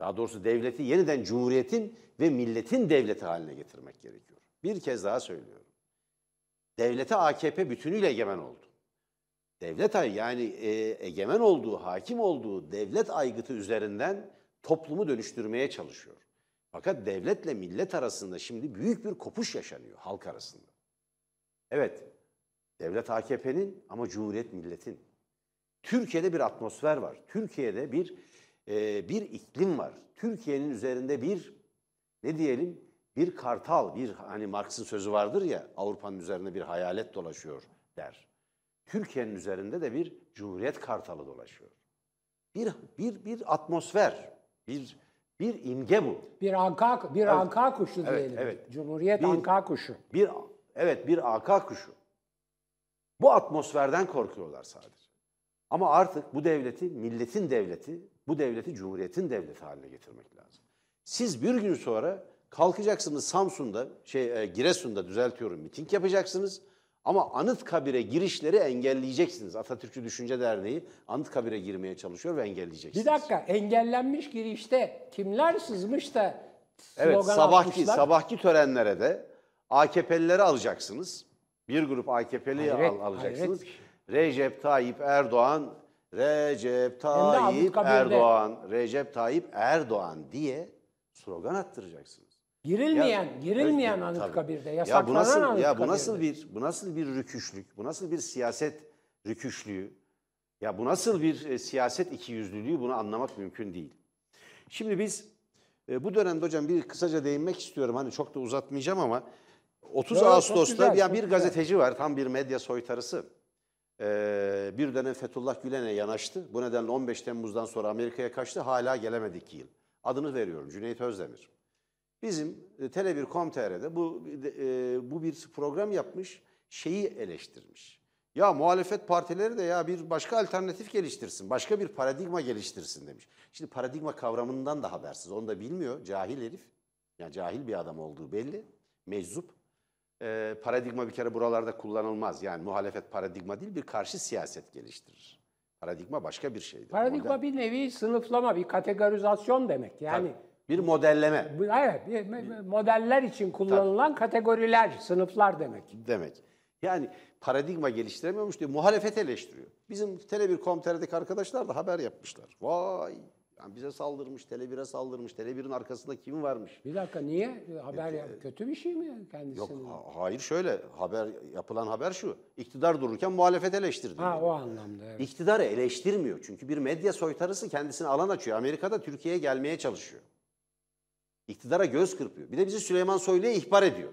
S1: daha doğrusu devleti yeniden Cumhuriyetin ve milletin devleti haline getirmek gerekiyor. Bir kez daha söylüyorum. Devlete AKP bütünüyle egemen oldu. Devlet yani e, egemen olduğu, hakim olduğu devlet aygıtı üzerinden toplumu dönüştürmeye çalışıyor. Fakat devletle millet arasında şimdi büyük bir kopuş yaşanıyor halk arasında. Evet, devlet AKP'nin ama Cumhuriyet milletin. Türkiye'de bir atmosfer var. Türkiye'de bir e, bir iklim var. Türkiye'nin üzerinde bir ne diyelim bir kartal, bir hani Marx'ın sözü vardır ya Avrupa'nın üzerinde bir hayalet dolaşıyor der. Türkiye'nin üzerinde de bir cumhuriyet kartalı dolaşıyor. Bir bir bir atmosfer, bir bir imge bu.
S2: bir anka bir anka kuşu
S1: Evet,
S2: diyelim.
S1: evet.
S2: Cumhuriyet
S1: Bir-
S2: anka kuşu.
S1: Bir evet bir AK kuşu. Bu atmosferden korkuyorlar sadece. Ama artık bu devleti milletin devleti, bu devleti cumhuriyetin devleti haline getirmek lazım. Siz bir gün sonra kalkacaksınız Samsun'da, şey e, Giresun'da düzeltiyorum miting yapacaksınız. Ama Anıtkabir'e girişleri engelleyeceksiniz. Atatürkçü Düşünce Derneği Anıtkabir'e girmeye çalışıyor ve engelleyeceksiniz.
S2: Bir dakika engellenmiş girişte kimler sızmış da
S1: Evet,
S2: slogan
S1: sabahki
S2: atmışlar?
S1: sabahki törenlere de AKP'lileri alacaksınız. Bir grup AKP'li
S2: Hayret,
S1: al, alacaksınız.
S2: hayret şey.
S1: Recep Tayyip Erdoğan, Recep Tayyip. Erdoğan, Recep Tayyip Erdoğan diye slogan attıracaksınız.
S2: Girilmeyen,
S1: Ya-
S2: girilmeyen Anıtkabir'de, yasaklanan
S1: ya bu nasıl,
S2: Anıtkabir'de.
S1: Ya bu nasıl bir bu nasıl bir rüküşlük? Bu nasıl bir siyaset rüküşlüğü? Ya bu nasıl bir e, siyaset ikiyüzlülüğü bunu anlamak mümkün değil. Şimdi biz e, bu dönemde hocam bir kısaca değinmek istiyorum. Hani çok da uzatmayacağım ama 30
S2: Yo,
S1: Ağustos'ta
S2: güzel,
S1: ya bir
S2: güzel.
S1: gazeteci var tam bir medya soytarısı. Ee, bir dönem Fethullah Gülen'e yanaştı. Bu nedenle 15 Temmuz'dan sonra Amerika'ya kaçtı. Hala gelemedi iki yıl. Adını veriyorum Cüneyt Özdemir. Bizim e, Tele1.com.tr'de bu, e, bu bir program yapmış, şeyi eleştirmiş. Ya muhalefet partileri de ya bir başka alternatif geliştirsin, başka bir paradigma geliştirsin demiş. Şimdi paradigma kavramından da habersiz, onu da bilmiyor, cahil herif. Yani cahil bir adam olduğu belli, meczup. E, paradigma bir kere buralarda kullanılmaz. Yani muhalefet paradigma değil, bir karşı siyaset geliştirir. Paradigma başka bir şeydir.
S2: Paradigma
S1: Model-
S2: bir nevi sınıflama, bir kategorizasyon demek. Yani
S1: bir modelleme.
S2: evet, bir- bir- modeller için kullanılan kategoriler, sınıflar demek.
S1: demek. Yani paradigma geliştiremiyormuş diyor. Muhalefet eleştiriyor. Bizim Tele1.com.tr'deki arkadaşlar da haber yapmışlar. Vay yani bize saldırmış, Tele1'e saldırmış. Tele1'in arkasında kim varmış?
S2: Bir dakika niye haber yap? Kötü bir şey mi kendisinin?
S1: Yok ha- hayır şöyle haber yapılan haber şu. İktidar dururken muhalefet eleştirdi.
S2: Ha o anlamda evet.
S1: İktidarı eleştirmiyor. Çünkü bir medya soytarısı kendisine alan açıyor. Amerika'da Türkiye'ye gelmeye çalışıyor. İktidara göz kırpıyor. Bir de bizi Süleyman Soylu'ya ihbar ediyor.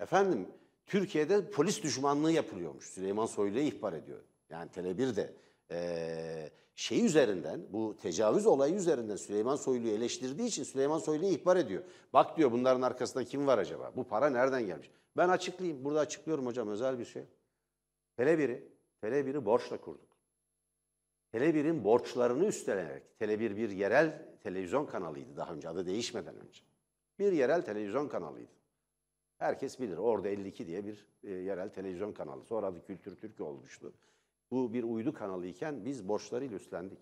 S1: Efendim Türkiye'de polis düşmanlığı yapılıyormuş. Süleyman Soylu'ya ihbar ediyor. Yani Tele1 de eee, şey üzerinden bu tecavüz olayı üzerinden Süleyman Soylu'yu eleştirdiği için Süleyman Soylu'ya ihbar ediyor. Bak diyor bunların arkasında kim var acaba? Bu para nereden gelmiş? Ben açıklayayım. Burada açıklıyorum hocam özel bir şey. Tele1'i Tele1'i borçla kurduk. Tele1'in borçlarını üstlenerek, Tele1 bir yerel televizyon kanalıydı daha önce, adı değişmeden önce. Bir yerel televizyon kanalıydı. Herkes bilir, orada 52 diye bir e, yerel televizyon kanalı. Sonra adı Kültür Türk olmuştu. Bu bir uydu kanalı iken biz borçlarıyla üstlendik.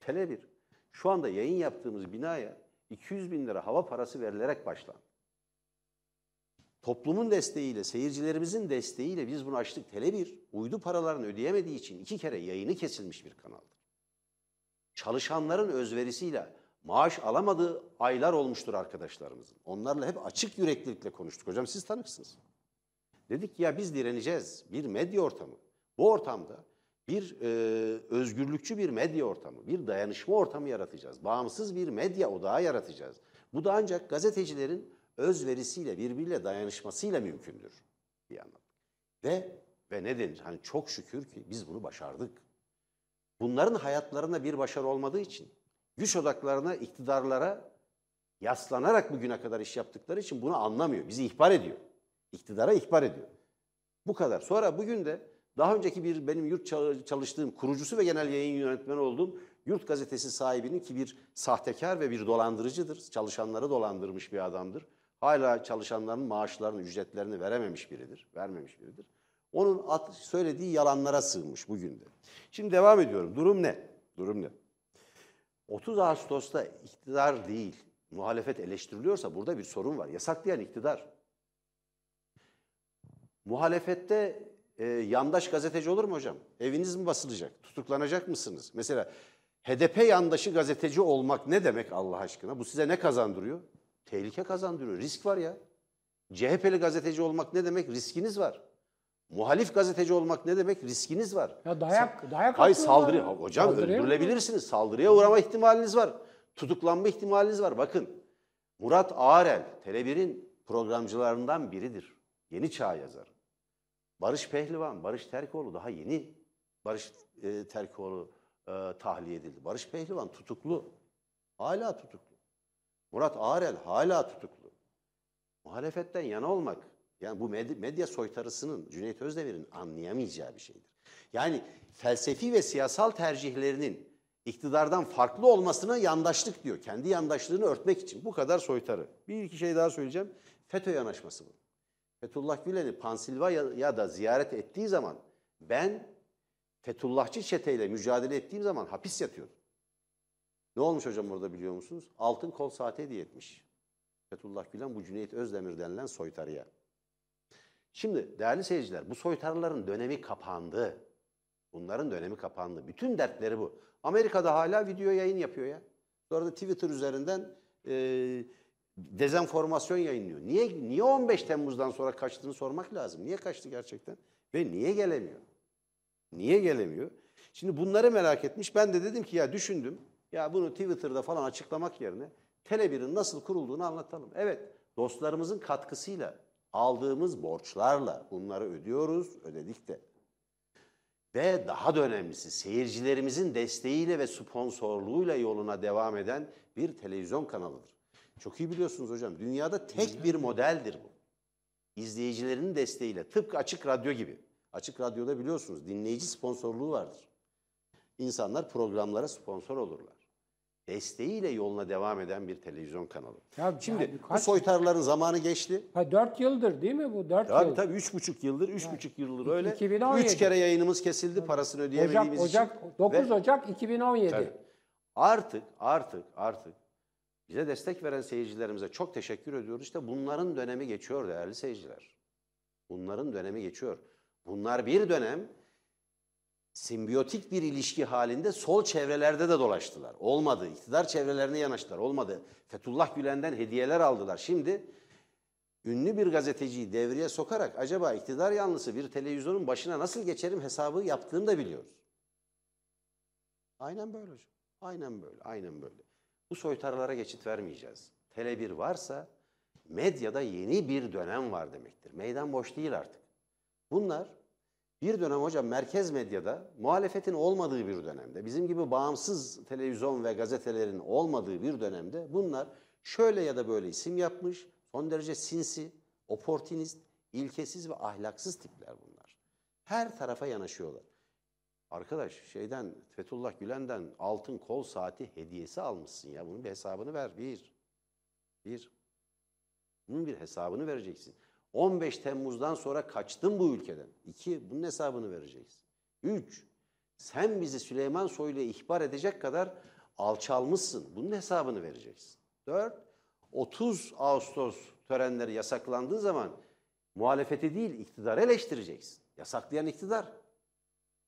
S1: Tele1, şu anda yayın yaptığımız binaya 200 bin lira hava parası verilerek başlandı. Toplumun desteğiyle, seyircilerimizin desteğiyle biz bunu açtık. Tele1 uydu paralarını ödeyemediği için iki kere yayını kesilmiş bir kanaldır. Çalışanların özverisiyle maaş alamadığı aylar olmuştur arkadaşlarımızın. Onlarla hep açık yüreklilikle konuştuk. Hocam siz tanıksınız. Dedik ki ya biz direneceğiz. Bir medya ortamı. Bu ortamda bir e, özgürlükçü bir medya ortamı, bir dayanışma ortamı yaratacağız. Bağımsız bir medya odağı yaratacağız. Bu da ancak gazetecilerin özverisiyle, birbiriyle dayanışmasıyla mümkündür bir yandan. Ve ve ne denir? Hani çok şükür ki biz bunu başardık. Bunların hayatlarında bir başarı olmadığı için güç odaklarına, iktidarlara yaslanarak bugüne kadar iş yaptıkları için bunu anlamıyor. Bizi ihbar ediyor. İktidara ihbar ediyor. Bu kadar. Sonra bugün de daha önceki bir benim yurt çal- çalıştığım kurucusu ve genel yayın yönetmeni olduğum yurt gazetesi sahibinin ki bir sahtekar ve bir dolandırıcıdır. Çalışanları dolandırmış bir adamdır. Hala çalışanların maaşlarını, ücretlerini verememiş biridir. Vermemiş biridir. Onun söylediği yalanlara sığınmış bugün de. Şimdi devam ediyorum. Durum ne? Durum ne? 30 Ağustos'ta iktidar değil, muhalefet eleştiriliyorsa burada bir sorun var. Yasaklayan iktidar. Muhalefette e, yandaş gazeteci olur mu hocam? Eviniz mi basılacak? Tutuklanacak mısınız? Mesela HDP yandaşı gazeteci olmak ne demek Allah aşkına? Bu size ne kazandırıyor? Tehlike kazandırıyor. Risk var ya. CHP'li gazeteci olmak ne demek? Riskiniz var. Muhalif gazeteci olmak ne demek? Riskiniz var.
S2: Ya dayak, dayak
S1: Hayır saldırı. Ha, Hocam
S2: Saldırıya
S1: öldürülebilirsiniz. Saldırıya uğrama ihtimaliniz var. Tutuklanma ihtimaliniz var. Bakın Murat Ağarel Tele1'in programcılarından biridir. Yeni Çağ yazarı. Barış Pehlivan, Barış Terkoğlu daha yeni Barış e, Terkoğlu e, tahliye edildi. Barış Pehlivan tutuklu. Hala tutuklu. Murat Ağarel hala tutuklu. Muhalefetten yana olmak, yani bu med- medya soytarısının Cüneyt Özdemir'in anlayamayacağı bir şeydir. Yani felsefi ve siyasal tercihlerinin iktidardan farklı olmasına yandaşlık diyor. Kendi yandaşlığını örtmek için. Bu kadar soytarı. Bir iki şey daha söyleyeceğim. FETÖ yanaşması bu. Fethullah Gülen'i Pansilvanya'da ziyaret ettiği zaman ben Fethullahçı çeteyle mücadele ettiğim zaman hapis yatıyordum. Ne olmuş hocam orada biliyor musunuz? Altın kol saati hediye etmiş. Fethullah Gülen bu Cüneyt Özdemir denilen soytarıya. Şimdi değerli seyirciler bu soytarıların dönemi kapandı. Bunların dönemi kapandı. Bütün dertleri bu. Amerika'da hala video yayın yapıyor ya. Sonra da Twitter üzerinden e, dezenformasyon yayınlıyor. Niye niye 15 Temmuz'dan sonra kaçtığını sormak lazım. Niye kaçtı gerçekten? Ve niye gelemiyor? Niye gelemiyor? Şimdi bunları merak etmiş. Ben de dedim ki ya düşündüm. Ya bunu Twitter'da falan açıklamak yerine Tele1'in nasıl kurulduğunu anlatalım. Evet, dostlarımızın katkısıyla Aldığımız borçlarla bunları ödüyoruz, ödedik de. Ve daha da önemlisi seyircilerimizin desteğiyle ve sponsorluğuyla yoluna devam eden bir televizyon kanalıdır. Çok iyi biliyorsunuz hocam. Dünyada tek bir modeldir bu. İzleyicilerin desteğiyle tıpkı açık radyo gibi. Açık radyoda biliyorsunuz dinleyici sponsorluğu vardır. İnsanlar programlara sponsor olurlar. Desteğiyle yoluna devam eden bir televizyon kanalı.
S2: Ya
S1: Şimdi
S2: yani
S1: bu
S2: kaç-
S1: soytarıların zamanı geçti.
S2: Ha, 4 yıldır değil mi bu? 4
S1: Tabii
S2: yıl.
S1: tabii üç buçuk yıldır, üç buçuk yıldır öyle.
S2: 2017.
S1: Üç kere yayınımız kesildi parasını ödeyemediğimiz
S2: Ocak,
S1: için.
S2: Ocak, 9
S1: Ve
S2: Ocak 2017.
S1: Tabii. artık, artık, artık bize destek veren seyircilerimize çok teşekkür ediyoruz. İşte bunların dönemi geçiyor değerli seyirciler. Bunların dönemi geçiyor. Bunlar bir dönem simbiyotik bir ilişki halinde sol çevrelerde de dolaştılar. Olmadı. İktidar çevrelerine yanaştılar. Olmadı. Fethullah Gülen'den hediyeler aldılar. Şimdi ünlü bir gazeteciyi devreye sokarak acaba iktidar yanlısı bir televizyonun başına nasıl geçerim hesabı yaptığını da biliyoruz. Aynen böyle hocam. Aynen böyle. Aynen böyle. Bu soytarılara geçit vermeyeceğiz. Tele 1 varsa medyada yeni bir dönem var demektir. Meydan boş değil artık. Bunlar bir dönem hocam merkez medyada muhalefetin olmadığı bir dönemde, bizim gibi bağımsız televizyon ve gazetelerin olmadığı bir dönemde bunlar şöyle ya da böyle isim yapmış, son derece sinsi, oportunist, ilkesiz ve ahlaksız tipler bunlar. Her tarafa yanaşıyorlar. Arkadaş şeyden Fethullah Gülen'den altın kol saati hediyesi almışsın ya. Bunun bir hesabını ver. Bir. Bir. Bunun bir hesabını vereceksin. 15 Temmuz'dan sonra kaçtın bu ülkeden. İki, bunun hesabını vereceksin. Üç, sen bizi Süleyman Soylu'ya ihbar edecek kadar alçalmışsın. Bunun hesabını vereceksin. Dört, 30 Ağustos törenleri yasaklandığı zaman muhalefeti değil iktidarı eleştireceksin. Yasaklayan iktidar.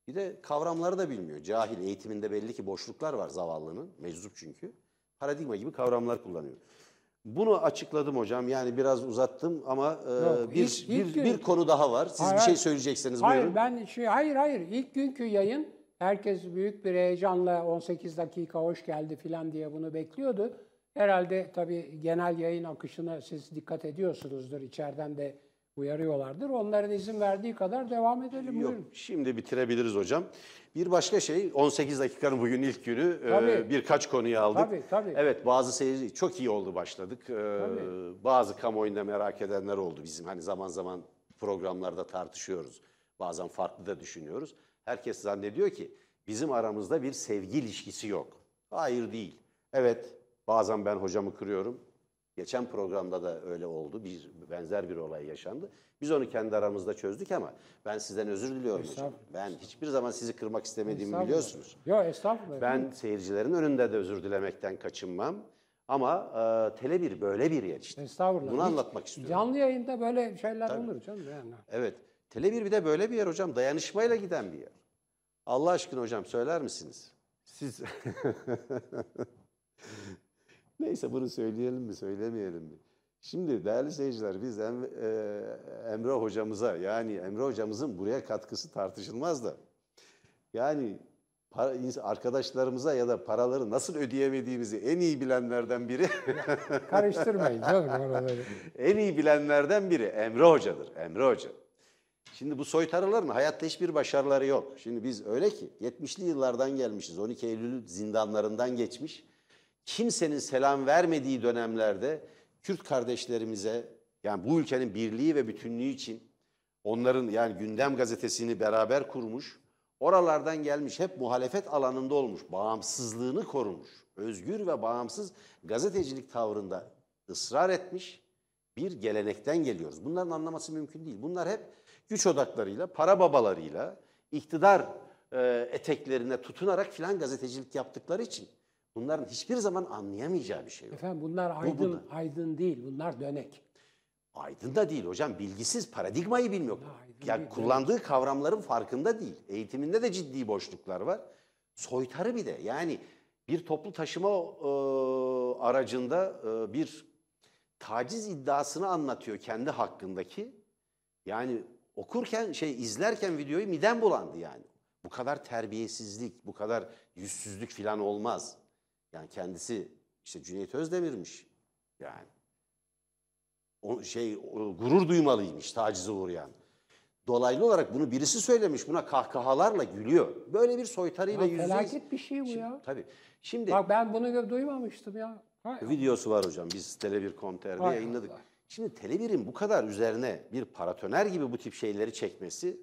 S1: Bir de kavramları da bilmiyor. Cahil eğitiminde belli ki boşluklar var zavallının. Meczup çünkü. Paradigma gibi kavramlar kullanıyor. Bunu açıkladım hocam. Yani biraz uzattım ama e,
S2: Yok,
S1: bir,
S2: ilk- ilk
S1: bir, bir konu daha var. Siz
S2: Hayır,
S1: bir şey
S2: hayır.
S1: söyleyecekseniz
S2: Hayır
S1: buyurun.
S2: ben şey hayır hayır ilk günkü yayın herkes büyük bir heyecanla 18 dakika hoş geldi filan diye bunu bekliyordu. Herhalde tabii genel yayın akışına siz dikkat ediyorsunuzdur. içeriden de uyarıyorlardır. Onların izin verdiği kadar devam edelim.
S1: Yok,
S2: Buyurun.
S1: şimdi bitirebiliriz hocam. Bir başka şey, 18 dakikanın bugün ilk günü e,
S2: Tabii.
S1: birkaç konuyu aldık.
S2: Tabii, tabii.
S1: Evet, bazı seyirci çok iyi oldu başladık. E, bazı kamuoyunda merak edenler oldu bizim. Hani zaman zaman programlarda tartışıyoruz. Bazen farklı da düşünüyoruz. Herkes zannediyor ki bizim aramızda bir sevgi ilişkisi yok. Hayır değil. Evet, bazen ben hocamı kırıyorum. Geçen programda da öyle oldu. Bir benzer bir olay yaşandı. Biz onu kendi aramızda çözdük ama ben sizden özür diliyorum hocam. Ben hiçbir zaman sizi kırmak istemediğimi biliyorsunuz.
S2: Yok estağfurullah.
S1: Ben seyircilerin önünde de özür dilemekten kaçınmam. Ama e, Tele1 böyle bir yer işte.
S2: Estağfurullah.
S1: Bunu
S2: Hiç-
S1: anlatmak istiyorum.
S2: Canlı yayında böyle şeyler olur canım. Yani.
S1: Evet. Tele1 bir de böyle bir yer hocam. Dayanışmayla giden bir yer. Allah aşkına hocam söyler misiniz? Siz... Neyse bunu söyleyelim mi söylemeyelim mi? Şimdi değerli seyirciler biz Em- e, Emre hocamıza yani Emre hocamızın buraya katkısı tartışılmaz da. Yani para, arkadaşlarımıza ya da paraları nasıl ödeyemediğimizi en iyi bilenlerden biri
S2: Karıştırmayın canım oraları.
S1: en iyi bilenlerden biri Emre Hoca'dır. Emre Hoca. Şimdi bu soytarıların hayatta hiçbir başarıları yok. Şimdi biz öyle ki 70'li yıllardan gelmişiz. 12 Eylül zindanlarından geçmiş. Kimsenin selam vermediği dönemlerde Kürt kardeşlerimize yani bu ülkenin birliği ve bütünlüğü için onların yani gündem gazetesini beraber kurmuş. Oralardan gelmiş hep muhalefet alanında olmuş. Bağımsızlığını korumuş. Özgür ve bağımsız gazetecilik tavrında ısrar etmiş bir gelenekten geliyoruz. Bunların anlaması mümkün değil. Bunlar hep güç odaklarıyla, para babalarıyla, iktidar eteklerine tutunarak filan gazetecilik yaptıkları için bunların hiçbir zaman anlayamayacağı bir şey yok.
S2: Efendim bunlar
S1: bu
S2: aydın,
S1: da.
S2: aydın değil. Bunlar dönek.
S1: Aydın da değil hocam, bilgisiz, paradigmayı bilmiyor. Yani
S2: değil,
S1: kullandığı kavramların farkında değil. Eğitiminde de ciddi boşluklar var. Soytarı bir de yani bir toplu taşıma e, aracında e, bir taciz iddiasını anlatıyor kendi hakkındaki. Yani okurken şey izlerken videoyu midem bulandı yani. Bu kadar terbiyesizlik, bu kadar yüzsüzlük falan olmaz. Yani kendisi işte Cüneyt Özdemir'miş yani. o şey o gurur duymalıymış tacize uğrayan. Dolaylı olarak bunu birisi söylemiş. Buna kahkahalarla gülüyor. Böyle bir soytarıyla
S2: Ya
S1: yüz yüzeyiz.
S2: felaket bir şey bu
S1: Şimdi-
S2: ya.
S1: Tabii. Şimdi
S2: Bak ben bunu duymamıştım ya. Hay
S1: videosu var hocam. Biz Tele1.com.tr'de
S2: Hay
S1: yayınladık.
S2: Allah.
S1: Şimdi Tele1'in bu kadar üzerine bir paratoner gibi bu tip şeyleri çekmesi,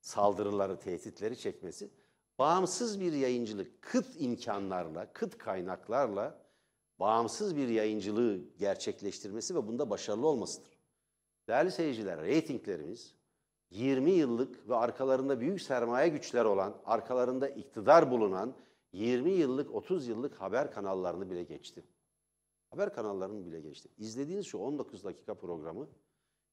S1: saldırıları, tehditleri çekmesi, bağımsız bir yayıncılık, kıt imkanlarla, kıt kaynaklarla bağımsız bir yayıncılığı gerçekleştirmesi ve bunda başarılı olmasıdır. Değerli seyirciler, reytinglerimiz 20 yıllık ve arkalarında büyük sermaye güçler olan, arkalarında iktidar bulunan 20 yıllık, 30 yıllık haber kanallarını bile geçti. Haber kanallarını bile geçti. İzlediğiniz şu 19 dakika programı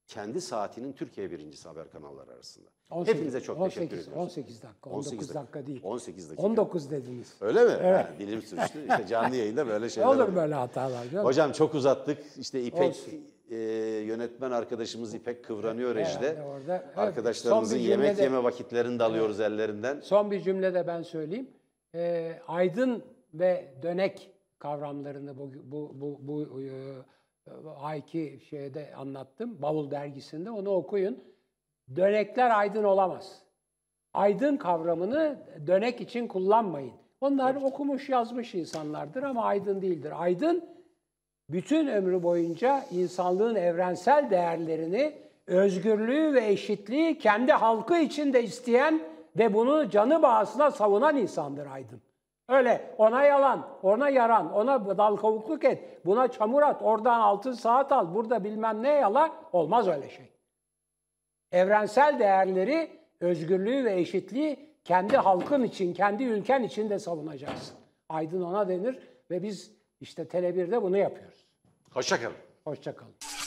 S1: kendi saatinin Türkiye birincisi haber kanalları arasında.
S2: 18
S1: Hepinize çok
S2: 18,
S1: teşekkür ediyoruz.
S2: 18 dakika, 19 dakika değil.
S1: 18 dakika.
S2: 19 dediniz.
S1: Öyle mi? Ha, dilim sürçtü. İşte canlı yayında böyle şeyler
S2: Olur
S1: oluyor.
S2: böyle hatalar. canım.
S1: Hocam çok uzattık. İşte İpek
S2: Olsun.
S1: e, yönetmen arkadaşımız İpek kıvranıyor
S2: Evet,
S1: rejide.
S2: orada. Evet,
S1: Arkadaşlarımızın yemek
S2: cümlede-
S1: yeme vakitlerini de alıyoruz ellerinden.
S2: Son bir cümle de ben söyleyeyim. Ee, aydın ve dönek kavramlarını bu bu bu, bu e, ayki şeyde anlattım. Bavul dergisinde onu okuyun. Dönekler aydın olamaz. Aydın kavramını dönek için kullanmayın. Onlar okumuş yazmış insanlardır ama aydın değildir. Aydın bütün ömrü boyunca insanlığın evrensel değerlerini, özgürlüğü ve eşitliği kendi halkı içinde isteyen ve bunu canı bağısına savunan insandır aydın. Öyle ona yalan, ona yaran, ona dal kavukluk et, buna çamur at, oradan altın saat al, burada bilmem ne yala olmaz öyle şey. Evrensel değerleri, özgürlüğü ve eşitliği kendi halkın için, kendi ülken için de savunacaksın. Aydın ona denir ve biz işte Tele1'de bunu yapıyoruz.
S1: Hoşça kalın.
S2: Hoşça kalın.